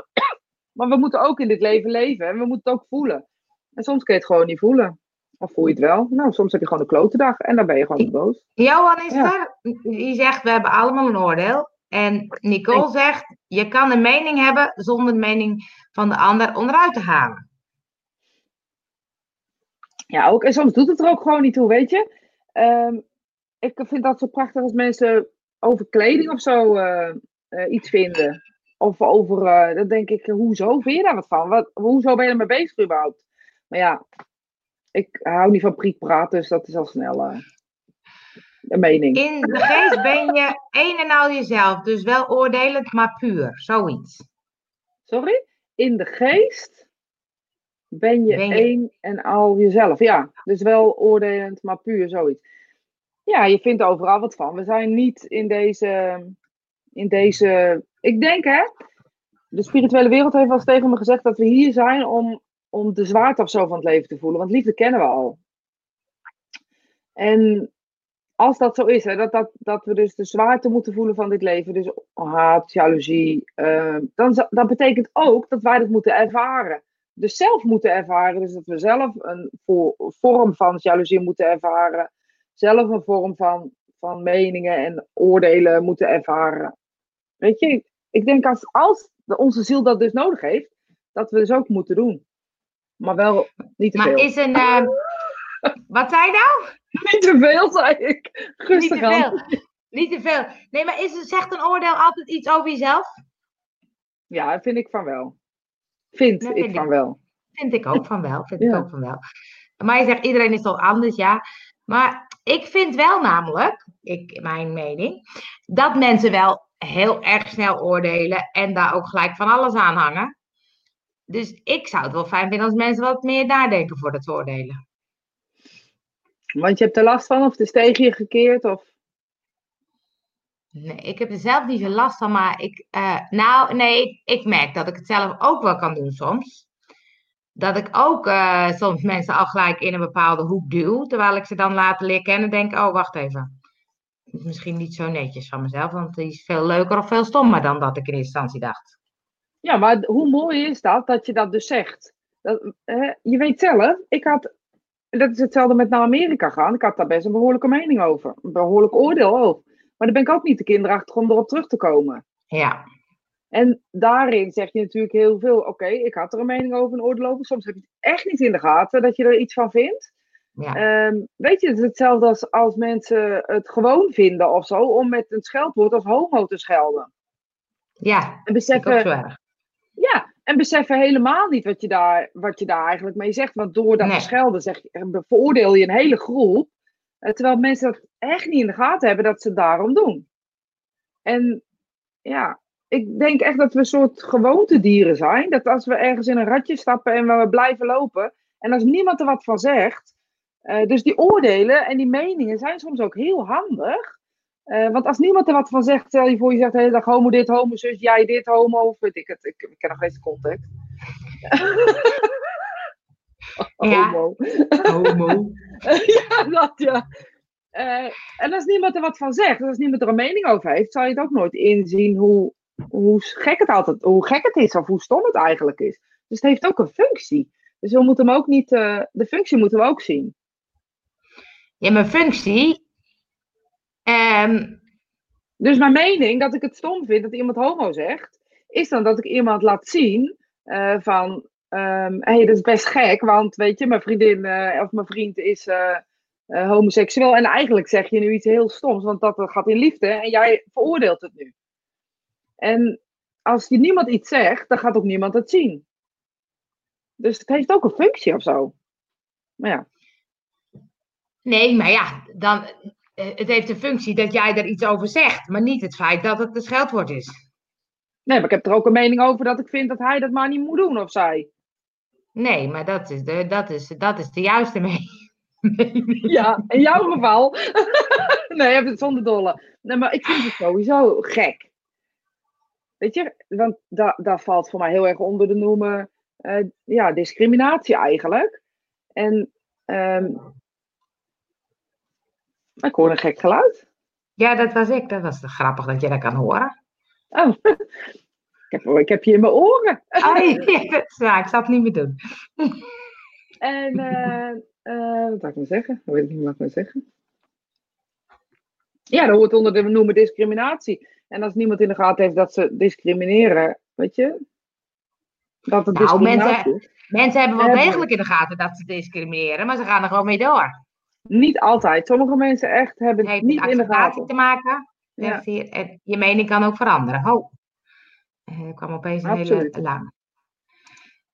maar we moeten ook in dit leven leven en we moeten het ook voelen. En soms kun je het gewoon niet voelen. Of voel je het wel? Nou, soms heb je gewoon een klote dag en dan ben je gewoon boos. Johan is ja. er, die zegt, we hebben allemaal een oordeel. En Nicole zegt, je kan een mening hebben zonder de mening van de ander onderuit te halen. Ja, ook, en soms doet het er ook gewoon niet toe, weet je. Um, ik vind dat zo prachtig als mensen over kleding of zo uh, uh, iets vinden. Of over, uh, dan denk ik, hoezo vind je daar wat van? Wat, hoezo ben je ermee bezig überhaupt? Maar ja, ik hou niet van priekpraat, dus dat is al snel een mening. In de geest ben je een en al jezelf, dus wel oordelend, maar puur, zoiets. Sorry? In de geest ben je, ben één en al jezelf. Ja, dus wel oordelend, maar puur, zoiets. Ja, je vindt overal wat van. We zijn niet in deze, in deze. Ik denk hè, de spirituele wereld heeft wel eens tegen me gezegd dat we hier zijn om, om de zwaarte of zo van het leven te voelen. Want liefde kennen we al. En als dat zo is, hè, dat, dat, dat we dus de zwaarte moeten voelen van dit leven, dus haat, jaloezie, uh, dan dat betekent ook dat wij dat moeten ervaren. Dus zelf moeten ervaren, dus dat we zelf een vorm van jaloezie moeten ervaren, zelf een vorm van, van meningen en oordelen moeten ervaren. Weet je, ik denk als, als onze ziel dat dus nodig heeft, dat we dus ook moeten doen. Maar wel niet te maar veel. is een. Uh, wat zei je nou? Niet te veel, zei ik. Rustig Niet te veel. Niet te veel. Nee, maar is, zegt een oordeel altijd iets over jezelf? Ja, vind ik van wel. Vind, ik, ik van wel. Vind ik ook van wel. Vind ik ook van wel. Maar je zegt iedereen is toch anders, ja. Maar ik vind wel namelijk, ik, mijn mening, dat mensen wel heel erg snel oordelen en daar ook gelijk van alles aan hangen. Dus ik zou het wel fijn vinden als mensen wat meer nadenken voor het oordelen. Want je hebt er last van of het is tegen je gekeerd? Of... Nee, ik heb er zelf niet veel last van, maar ik, uh, nou, nee, ik, ik, merk dat ik het zelf ook wel kan doen soms. Dat ik ook uh, soms mensen al gelijk in een bepaalde hoek duw, terwijl ik ze dan later leer kennen denk, oh, wacht even. Misschien niet zo netjes van mezelf, want die is veel leuker of veel stommer dan dat ik in eerste instantie dacht. Ja, maar hoe mooi is dat, dat je dat dus zegt? Dat, je weet zelf, ik had dat is hetzelfde met naar Amerika gaan. Ik had daar best een behoorlijke mening over. Een behoorlijk oordeel over. Maar dan ben ik ook niet de kinderachtig om erop terug te komen. Ja. En daarin zeg je natuurlijk heel veel. Oké, ik had er een mening over, een oordeel over. Soms heb je het echt niet in de gaten dat je er iets van vindt. Ja. Um, weet je, het is hetzelfde als als mensen het gewoon vinden of zo. Om met een scheldwoord als homo te schelden. Ja, en beseffen, Ja, en beseffen helemaal niet wat je daar, wat je daar eigenlijk mee zegt. Want door dat nee. te schelden zeg je, veroordeel je een hele groep. Eh, terwijl mensen dat echt niet in de gaten hebben dat ze het daarom doen. En ja, ik denk echt dat we een soort gewoontedieren zijn. Dat als we ergens in een ratje stappen en we blijven lopen. En als niemand er wat van zegt. Uh, dus die oordelen en die meningen zijn soms ook heel handig. Eh, want als niemand er wat van zegt, stel je voor je zegt de hele dag homo dit, homo zus, jij dit, homo, of weet ik het. Ik, ik ken nog eens context. Ja. homo. Homo. ja, dat ja. Eh, en als niemand er wat van zegt, als niemand er een mening over heeft, zal je het ook nooit inzien hoe, hoe gek het altijd, hoe gek het is of hoe stom het eigenlijk is. Dus het heeft ook een functie. Dus we moeten hem ook niet, eh, de functie moeten we ook zien. Ja, mijn functie. ehm, Dus mijn mening dat ik het stom vind dat iemand homo zegt, is dan dat ik iemand laat zien eh, van, hé, hey, dat is best gek, want weet je, mijn vriendin eh, of mijn vriend is homoseksueel. En eigenlijk zeg je nu iets heel stoms, want dat gaat in liefde en jij veroordeelt het nu. En als je niemand iets zegt, dan gaat ook niemand het zien. Dus het heeft ook een functie of zo. Maar ja, nee, maar ja, dan, eh, het heeft de functie dat jij er iets over zegt, maar niet het feit dat het een scheldwoord is. nee, maar ik heb er ook een mening over dat ik vind dat hij dat maar niet moet doen of zij. Nee, maar dat is de, dat is, dat is de juiste mening. Ja, in jouw geval. nee, zonder dolle. Nee, maar ik vind het sowieso gek. Weet je, want dat, dat valt voor mij heel erg onder de noemen eh, ja, discriminatie eigenlijk. En ehm, ik hoor een gek geluid. Ja, dat was ik. Dat was grappig dat je dat kan horen. Oh, ik heb, ik heb je in mijn oren. Oh, ja. Ik zal het niet meer doen. En eh, eh, wat zou ik nou zeggen? Ik weet niet meer wat ik nou zeggen. Ja, dat hoort onder de noemen discriminatie. En als niemand in de gaten heeft dat ze discrimineren, weet je? Dat het Nou, is. Mensen hebben wel degelijk in de gaten dat ze discrimineren, maar ze gaan er gewoon mee door. Niet altijd. Sommige mensen echt hebben Het niet in de gaten. te maken. Ja. En je mening kan ook veranderen. Oh, Eh, er kwam opeens een Absoluut. hele lang.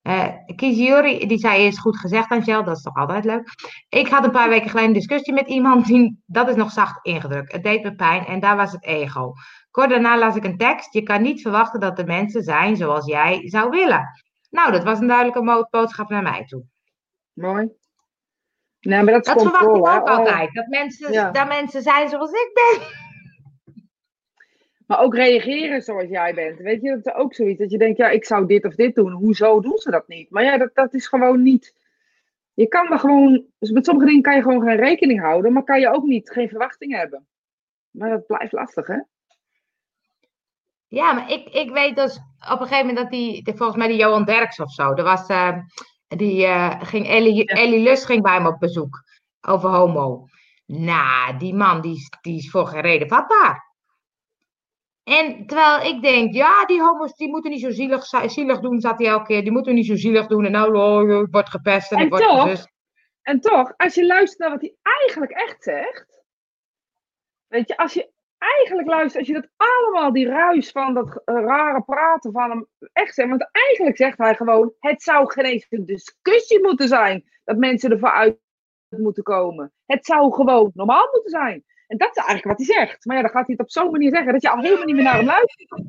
Eh Kies Jury, die zei eerst goed gezegd, Angel, dat is toch altijd leuk. Ik had een paar weken geleden een discussie met iemand, die, dat is nog zacht ingedrukt. Het deed me pijn en daar was het ego. Kort daarna las ik een tekst, je kan niet verwachten dat de mensen zijn zoals jij zou willen. Nou, dat was een duidelijke boodschap naar mij toe. Mooi. Nee, maar dat verwacht ik ook Oh, altijd, dat mensen, Ja. dat mensen zijn zoals ik ben. Maar ook reageren zoals jij bent. Weet je, dat is ook zoiets. Dat je denkt, ja, ik zou dit of dit doen. Hoezo doen ze dat niet? Maar ja, dat, dat is gewoon niet. Je kan er gewoon. Dus met sommige dingen kan je gewoon geen rekening houden. Maar kan je ook niet geen verwachtingen hebben. Maar dat blijft lastig, hè? Ja, maar ik, ik weet dus op een gegeven moment dat die, volgens mij die Johan Derks of zo, er was, eh, die eh, ging Ellie, Ellie Lust ging bij hem op bezoek over homo. Nou, die man die, is- die is voor geen reden vatbaar. En terwijl ik denk, ja, die homo's die moeten niet zo zielig, zi- zielig doen, zat hij elke keer. Die moeten niet zo zielig doen. En nou, oh, ik word gepest en, En ik word toch? gezust. En toch, als je luistert naar wat hij eigenlijk echt zegt. Weet je, als je eigenlijk luistert, als je dat allemaal, die ruis van dat eh, rare praten van hem echt zegt. Want eigenlijk zegt hij gewoon, het zou geen een discussie moeten zijn dat mensen ervoor uit moeten komen. Het zou gewoon normaal moeten zijn. En dat is eigenlijk wat hij zegt. Maar ja, dan gaat hij het op zo'n manier zeggen dat je al helemaal niet meer naar hem luistert.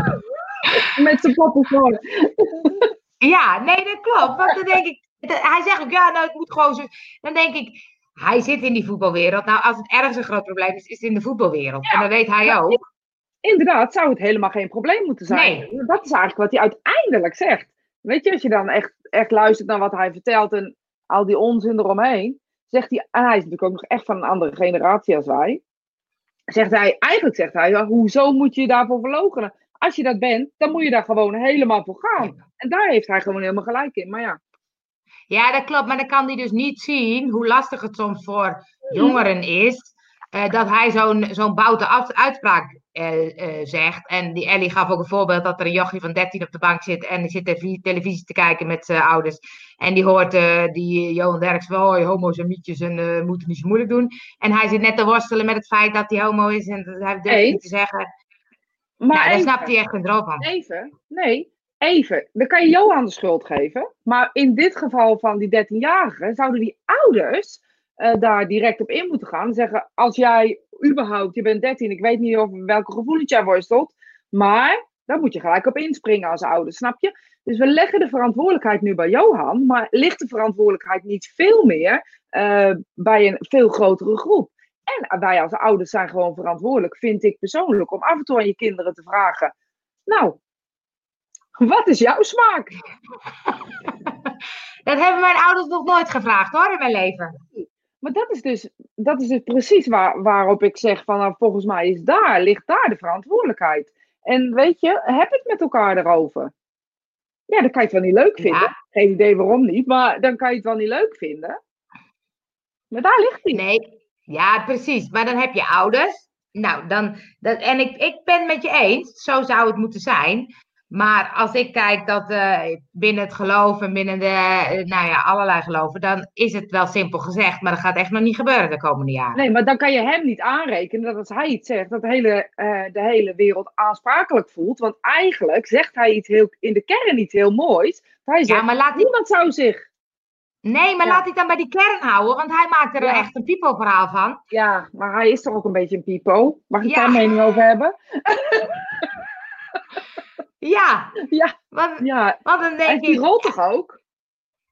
Met zijn poppenvorm. Ja, nee, dat klopt. Want dan denk ik, hij zegt ook, ja, nou, het moet gewoon zo. Dan denk ik, hij zit in die voetbalwereld. Nou, als het ergens een groot probleem is, is het in de voetbalwereld. en dat weet hij ook. inderdaad, zou het helemaal geen probleem moeten zijn. Nee. Dat is eigenlijk wat hij uiteindelijk zegt. Weet je, als je dan echt, echt luistert naar wat hij vertelt en al die onzin eromheen, zegt hij, en hij is natuurlijk ook nog echt van een andere generatie als wij, zegt hij, eigenlijk zegt hij, hoezo moet je je daarvoor verloochenen? Als je dat bent, dan moet je daar gewoon helemaal voor gaan. En daar heeft hij gewoon helemaal gelijk in. Maar ja, Ja, dat klopt. Maar dan kan hij dus niet zien hoe lastig het soms voor jongeren is. eh, dat hij zo'n zo'n boute uitspraak eh, eh, zegt. En die Ellie gaf ook een voorbeeld dat er een jochie van 13 op de bank zit. En die zit televisie, televisie te kijken met zijn ouders. En die hoort die Johan Derks hoi, homo's en mietjes en moeten niet zo moeilijk doen. En hij zit net te worstelen met het feit dat hij homo is. En dat hij durft niet te zeggen. maar nou, daar snapt hij echt geen droog van. Even, nee, even. Dan kan je Johan de schuld geven. Maar in dit geval van die 13-jarige zouden die ouders eh, daar direct op in moeten gaan. En zeggen, als jij überhaupt, je bent 13, ik weet niet over welke gevoelens jij worstelt. Maar daar moet je gelijk op inspringen als ouder, snap je? Dus we leggen de verantwoordelijkheid nu bij Johan. Maar ligt de verantwoordelijkheid niet veel meer eh, bij een veel grotere groep? En wij als ouders zijn gewoon verantwoordelijk, vind ik persoonlijk, om af en toe aan je kinderen te vragen: Nou, wat is jouw smaak? Dat hebben mijn ouders nog nooit gevraagd hoor in mijn leven. Maar dat is dus, dat is dus precies waar, waarop ik zeg van nou, volgens mij is daar, ligt daar de verantwoordelijkheid. En weet je, heb het met elkaar erover. Ja, dan kan je het wel niet leuk vinden. Geen idee waarom niet, maar dan kan je het wel niet leuk vinden. Maar daar ligt hij. Nee, ja, precies. Maar dan heb je ouders. Nou, dan, dat, en ik, ik ben met je eens, zo zou het moeten zijn. Maar als ik kijk dat uh, binnen het geloof en binnen de, uh, nou ja, allerlei geloven, dan is het wel simpel gezegd, maar dat gaat echt nog niet gebeuren de komende jaren. Nee, maar dan kan je hem niet aanrekenen dat als hij iets zegt, dat de hele, uh, de hele wereld aansprakelijk voelt. Want eigenlijk zegt hij iets heel, in de kern iets heel moois. Hij zegt, ja, maar laat niemand zou zich Nee, maar ja. laat hij dan bij die kern houden, want hij maakt er ja. echt een pipo-verhaal van. Ja, maar hij is toch ook een beetje een pipo? Mag ik ja. daar mening over hebben? ja. Ja. Want, ja. want dan denk en die ik... rolt toch ook?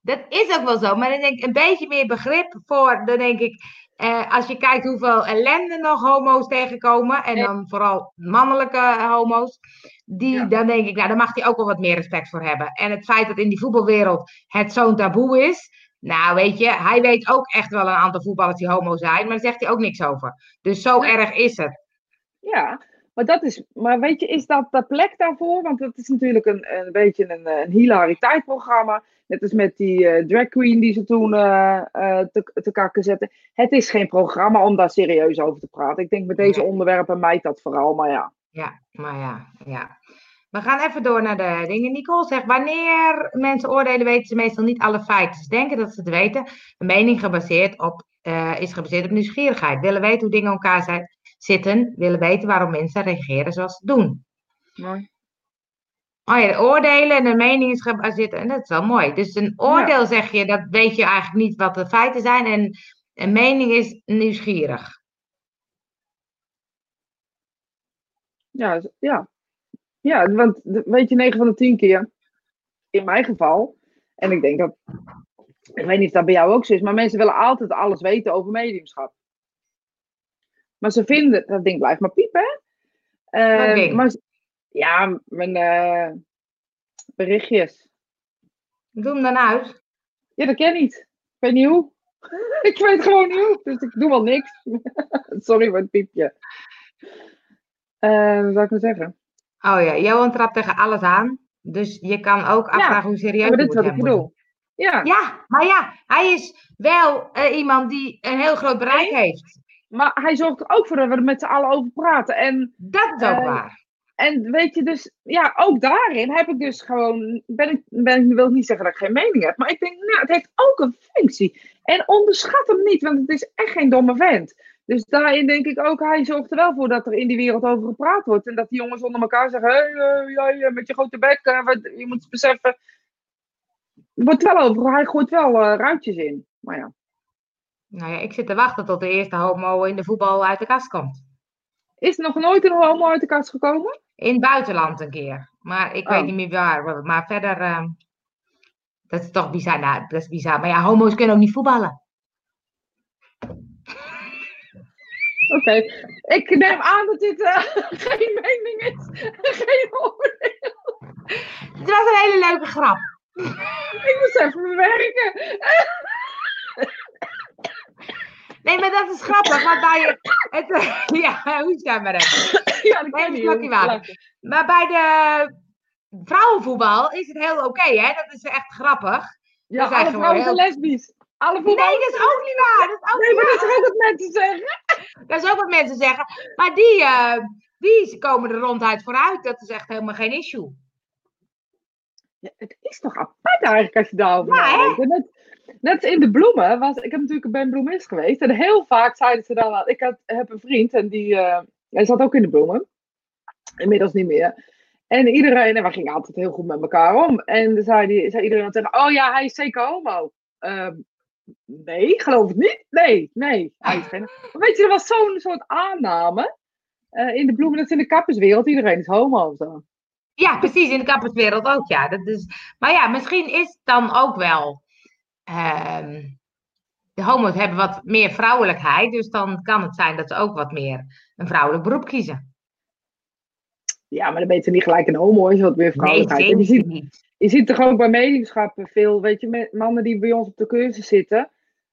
Dat is ook wel zo, maar dan denk ik een beetje meer begrip voor, dan denk ik, eh, als je kijkt hoeveel ellende nog homo's tegenkomen, en dan vooral mannelijke homo's, die, ja. dan denk ik, nou, daar mag hij ook wel wat meer respect voor hebben. En het feit dat in die voetbalwereld het zo'n taboe is, nou, weet je, hij weet ook echt wel een aantal voetballers die homo zijn, maar daar zegt hij ook niks over. Dus zo ja. erg is het. Ja, maar dat is, maar weet je, is dat de plek daarvoor? Want het is natuurlijk een, een beetje een, een hilariteitsprogramma. Net als met die uh, drag queen die ze toen uh, uh, te, te kakken zetten. Het is geen programma om daar serieus over te praten. Ik denk met deze nee. onderwerpen mijt dat vooral, maar ja. Ja, maar ja, ja. We gaan even door naar de dingen. Nicole zegt, wanneer mensen oordelen weten ze meestal niet alle feiten. Ze denken dat ze het weten. Een mening gebaseerd op, is gebaseerd op nieuwsgierigheid. Willen weten hoe dingen in elkaar zijn, zitten. Willen weten waarom mensen reageren zoals ze doen. Mooi. Oh ja, de oordelen en de mening is gebaseerd. En dat is wel mooi. Dus een oordeel ja. zeg je, dat weet je eigenlijk niet wat de feiten zijn. En een mening is nieuwsgierig. Ja, ja. Ja, want weet je, 9 van de 10 keer, in mijn geval, en ik denk dat, ik weet niet of dat bij jou ook zo is, maar mensen willen altijd alles weten over mediumschap. Maar ze vinden, dat ding blijft maar piepen, hè? Uh, maar, ja, mijn uh, berichtjes. Doe hem dan uit. Ja, dat ken ik niet. Ik weet niet hoe. ik weet gewoon niet hoe, dus ik doe wel niks. Sorry voor het piepje. Uh, wat zou ik nou zeggen? Oh ja, Johan trapt tegen alles aan. Dus je kan ook afvragen ja, hoe serieus maar dit is wat ik bedoel. Ja. ja, maar ja, hij is wel uh, iemand die een heel groot bereik heeft. Maar hij zorgt er ook voor dat we er met z'n allen over praten. En, dat is ook uh, waar. En weet je, dus ja, ook daarin heb ik dus gewoon. Ben ik, ben, ik wil niet zeggen dat ik geen mening heb, maar ik denk, nou, het heeft ook een functie. En onderschat hem niet, want het is echt geen domme vent. Dus daarin denk ik ook, hij zorgt er wel voor dat er in die wereld over gepraat wordt. En dat die jongens onder elkaar zeggen, hé, hey, uh, met je grote bek, uh, je moet beseffen. Er wordt wel over, hij gooit wel uh, ruitjes in. Maar ja. Nou ja, ik zit te wachten tot de eerste homo in de voetbal uit de kast komt. Is er nog nooit een homo uit de kast gekomen? In het buitenland een keer. Maar ik oh. weet niet meer waar. Maar verder, uh, dat is toch bizar. Nou, dat is bizar. Maar ja, homo's kunnen ook niet voetballen. Oké, okay. ik neem aan dat dit uh, geen mening is, geen oordeel. Het was een hele leuke grap. ik moest even bewerken. nee, maar dat is grappig, want bij. Het, ja, hoe jij maar even. Ja, dat kan niet. Maar bij de vrouwenvoetbal is het heel oké, okay, hè? Dat is echt grappig. Ja, alle vrouwen zijn heel... lesbisch. Alle nee, dat is ook niet waar. Dat is ook nee, niet maar dat is ook wat mensen zeggen. Dat is ook wat mensen zeggen. Maar die, uh, die komen er ronduit vooruit. Dat is echt helemaal geen issue. Ja, het is toch apart eigenlijk als je daarover ja, nadenkt. Net, in de bloemen, was, ik heb natuurlijk bij een bloemist geweest. En heel vaak zeiden ze dan, ik had, heb een vriend en die uh, hij zat ook in de bloemen. Inmiddels niet meer. En iedereen, en we gingen altijd heel goed met elkaar om. En dan zei, die, zei iedereen tegen, oh ja, hij is zeker homo. Uh, Nee, geloof ik niet. Nee, nee. Hij is geen... Weet je, er was zo'n soort aanname uh, in de bloemen, dat is in de kapperswereld. Iedereen is homo of zo. Ja, precies, in de kapperswereld ook, ja. Dat is... Maar ja, misschien is het dan ook wel... Um, de homo's hebben wat meer vrouwelijkheid. Dus dan kan het zijn dat ze ook wat meer een vrouwelijk beroep kiezen. Ja, maar dan ben je niet gelijk een homo je wat meer vrouwelijkheid nee. Je ziet, niet. je ziet toch ook bij mediumschappen veel, weet je, mannen die bij ons op de cursus zitten.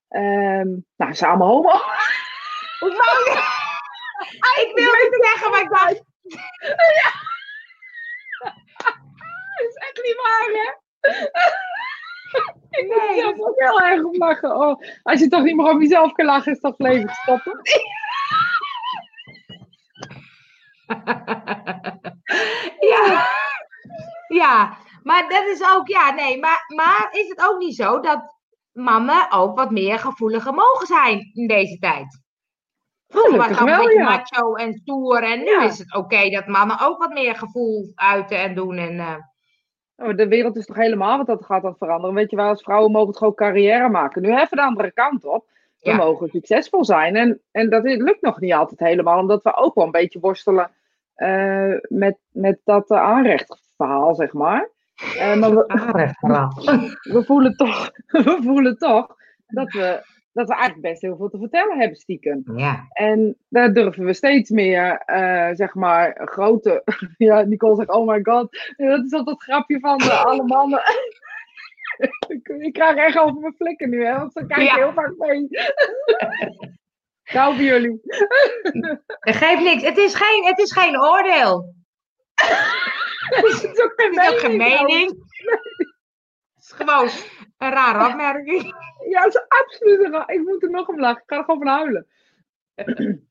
Ehm nou, ze allemaal homo. Ik wou- Ik wil niet zeggen, maar ik dacht... Dat is echt niet waar, hè? Ik moet Nee. zelf ook heel erg om lachen. Oh, als je toch niet meer om jezelf kan lachen, is toch het leven te stoppen. ja. ja, maar dat is ook, ja, nee, maar, maar is het ook niet zo dat mannen ook wat meer gevoeliger mogen zijn in deze tijd? Vroeger was het een beetje ja. macho en stoer en nu Ja. is het oké dat mannen ook wat meer gevoel uiten en doen. En, eh, de wereld is toch helemaal wat dat gaat het veranderen. Weet je wel, als vrouwen mogen toch ook carrière maken. Nu even de andere kant op. We Ja. mogen succesvol zijn. En, en dat lukt nog niet altijd helemaal. Omdat we ook wel een beetje worstelen eh, met, met dat uh, aanrechtverhaal, zeg maar. Eh, maar we, vooral. we, voelen toch, we voelen toch dat we, dat we eigenlijk best heel veel te vertellen hebben stiekem. Ja, En daar durven we steeds meer, eh, zeg maar, grote. Ja, Nicole zegt: Oh my god. Dat is altijd dat grapje van eh, alle mannen. ik, krijg echt over mijn flikken nu, hè? Want ze kijken Ja. heel vaak mee. Gauw voor jullie. dat geeft niks. Het is geen, het is geen oordeel. Het is ook geen Het is ook geen mening. Het is gewoon een rare opmerking. Ja, het is absoluut. een ra- Ik moet er nog om lachen. Ik ga er gewoon van huilen.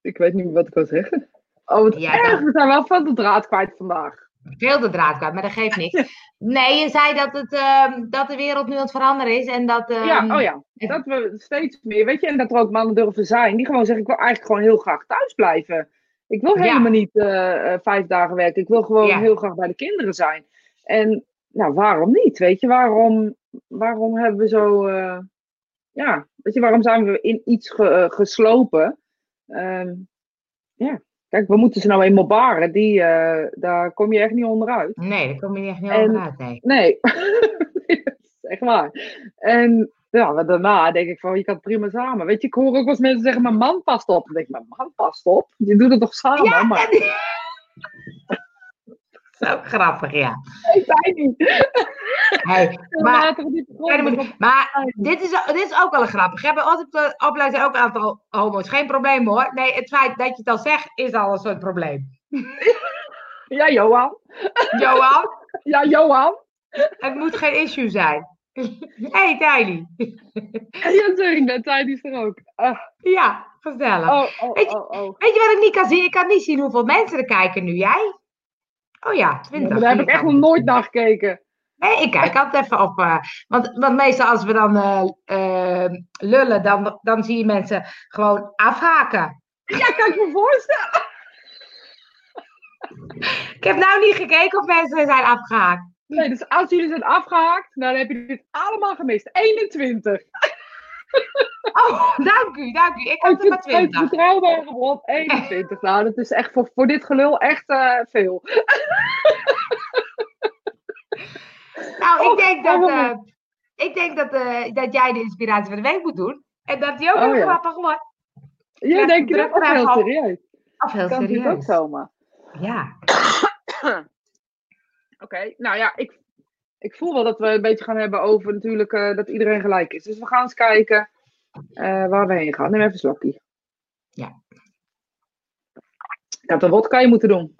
ik weet niet meer wat ik wil zeggen. Oh, wat Ja, erg. dat- We zijn wel van de draad kwijt vandaag. Veel de draad kwijt, maar dat geeft niks. Nee, je zei dat, het, ehm, dat de wereld nu aan het veranderen is en dat... ehm, Ja, oh ja. Dat we steeds meer, weet je, en dat er ook mannen durven zijn die gewoon zeggen: Ik wil eigenlijk gewoon heel graag thuis blijven. Ik wil Ja. helemaal niet eh, eh, vijf dagen werken. Ik wil gewoon Ja. heel graag bij de kinderen zijn. En nou, waarom niet? Weet je, waarom, waarom hebben we zo. eh, ja, weet je, waarom zijn we in iets ge- eh, geslopen? Ehm, ja, kijk, we moeten ze nou eenmaal baren. Die, eh, daar kom je echt niet onderuit. Nee, daar kom je echt niet En- over uit, nee. Nee, dat is echt waar. En ja, daarna denk ik van, je kan het prima samen. Weet je, ik hoor ook wel eens mensen zeggen, mijn man past op. Dan denk ik, mijn man past op? Je doet het toch samen? Ja, maar Ook grappig, ja. niet. Hey, Maar, maar, dit, is, dit is ook wel een grappig. We hebben altijd op de opleiding ook een aantal homo's. Geen probleem hoor. Nee, het feit dat je het al zegt, is al een soort probleem. Ja, Johan. Johan, Ja, Johan. het moet geen issue zijn. hey, Tiny. Ja, ik net, is er ook. Ah, Ja, gezellig. oh, oh, Weet je- oh. Weet je wat ik niet kan zien? Ik kan niet zien hoeveel mensen er kijken nu. Jij? Oh ja, Ja, 20. maar daar heb ik echt nog nooit naar gekeken. Nee, ik kijk altijd even op. eh, want, want meestal als we dan eh, eh, lullen, dan, dan zie je mensen gewoon afhaken. Ja, kan ik me voorstellen. Ik heb nou niet gekeken of mensen zijn afgehaakt. Nee, dus als jullie zijn afgehaakt, dan heb je dit allemaal gemist. 21. Oh, dank u, dank u. Ik had er maar Uit 20. betrouwbare bron 21. Nou, dat is echt voor, voor dit gelul echt eh, veel. Nou, ik Oh, denk dat, oh, eh, ik denk dat, eh, dat jij de inspiratie van de week moet doen. En dat die ook Oh, heel ja. grappig wordt. Jij Ja, denkt dat ook heel serieus? Of heel Kan dit ook serieus. zomaar? Ja. Oké, nou ja, ik, ik voel wel dat we een beetje gaan hebben over natuurlijk eh, dat iedereen gelijk is. Dus we gaan eens kijken eh, waar we heen gaan. Neem even een slokje. Ja. Ik had een wodka je moeten doen.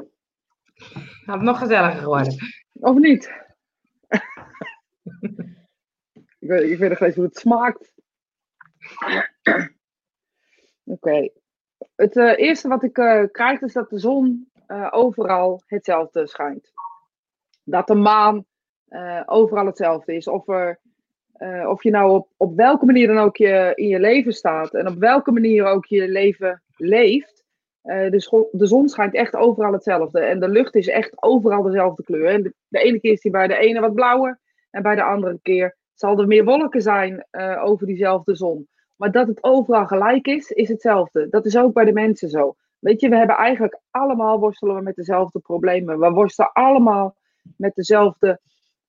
Had het nog gezelliger geworden. Of niet? ik, weet, ik weet nog steeds hoe het smaakt. Oké. Het eh, eerste wat ik krijg is dat de zon overal hetzelfde schijnt. Dat de maan eh, overal hetzelfde is. Of, er, eh, of je nou op, op welke manier dan ook je, in je leven staat en op welke manier ook je leven leeft. eh, de, de zon schijnt echt overal hetzelfde. En de lucht is echt overal dezelfde kleur. En de, ene keer is die bij de ene wat blauwer. En bij de andere keer zal er meer wolken zijn over diezelfde zon. Maar dat het overal gelijk is, is hetzelfde. Dat is ook bij de mensen zo. Weet je, we hebben eigenlijk allemaal worstelen we met dezelfde problemen. We worstelen allemaal met dezelfde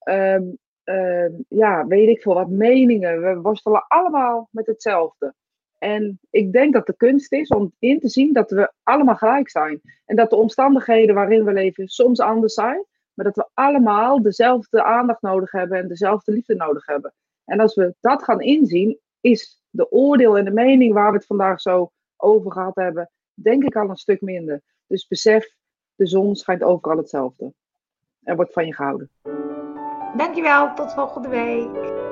ehm, ehm, ja, weet ik veel wat, meningen. We worstelen allemaal met hetzelfde. En ik denk dat de kunst is om in te zien dat we allemaal gelijk zijn. En dat de omstandigheden waarin we leven soms anders zijn. Maar dat we allemaal dezelfde aandacht nodig hebben en dezelfde liefde nodig hebben. En als we dat gaan inzien, is de oordeel en de mening waar we het vandaag zo over gehad hebben, denk ik al een stuk minder. Dus besef, de zon schijnt overal hetzelfde. Er wordt van je gehouden. Dankjewel, tot volgende week.